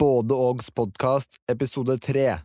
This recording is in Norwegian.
Både Ågs podkast, episode tre.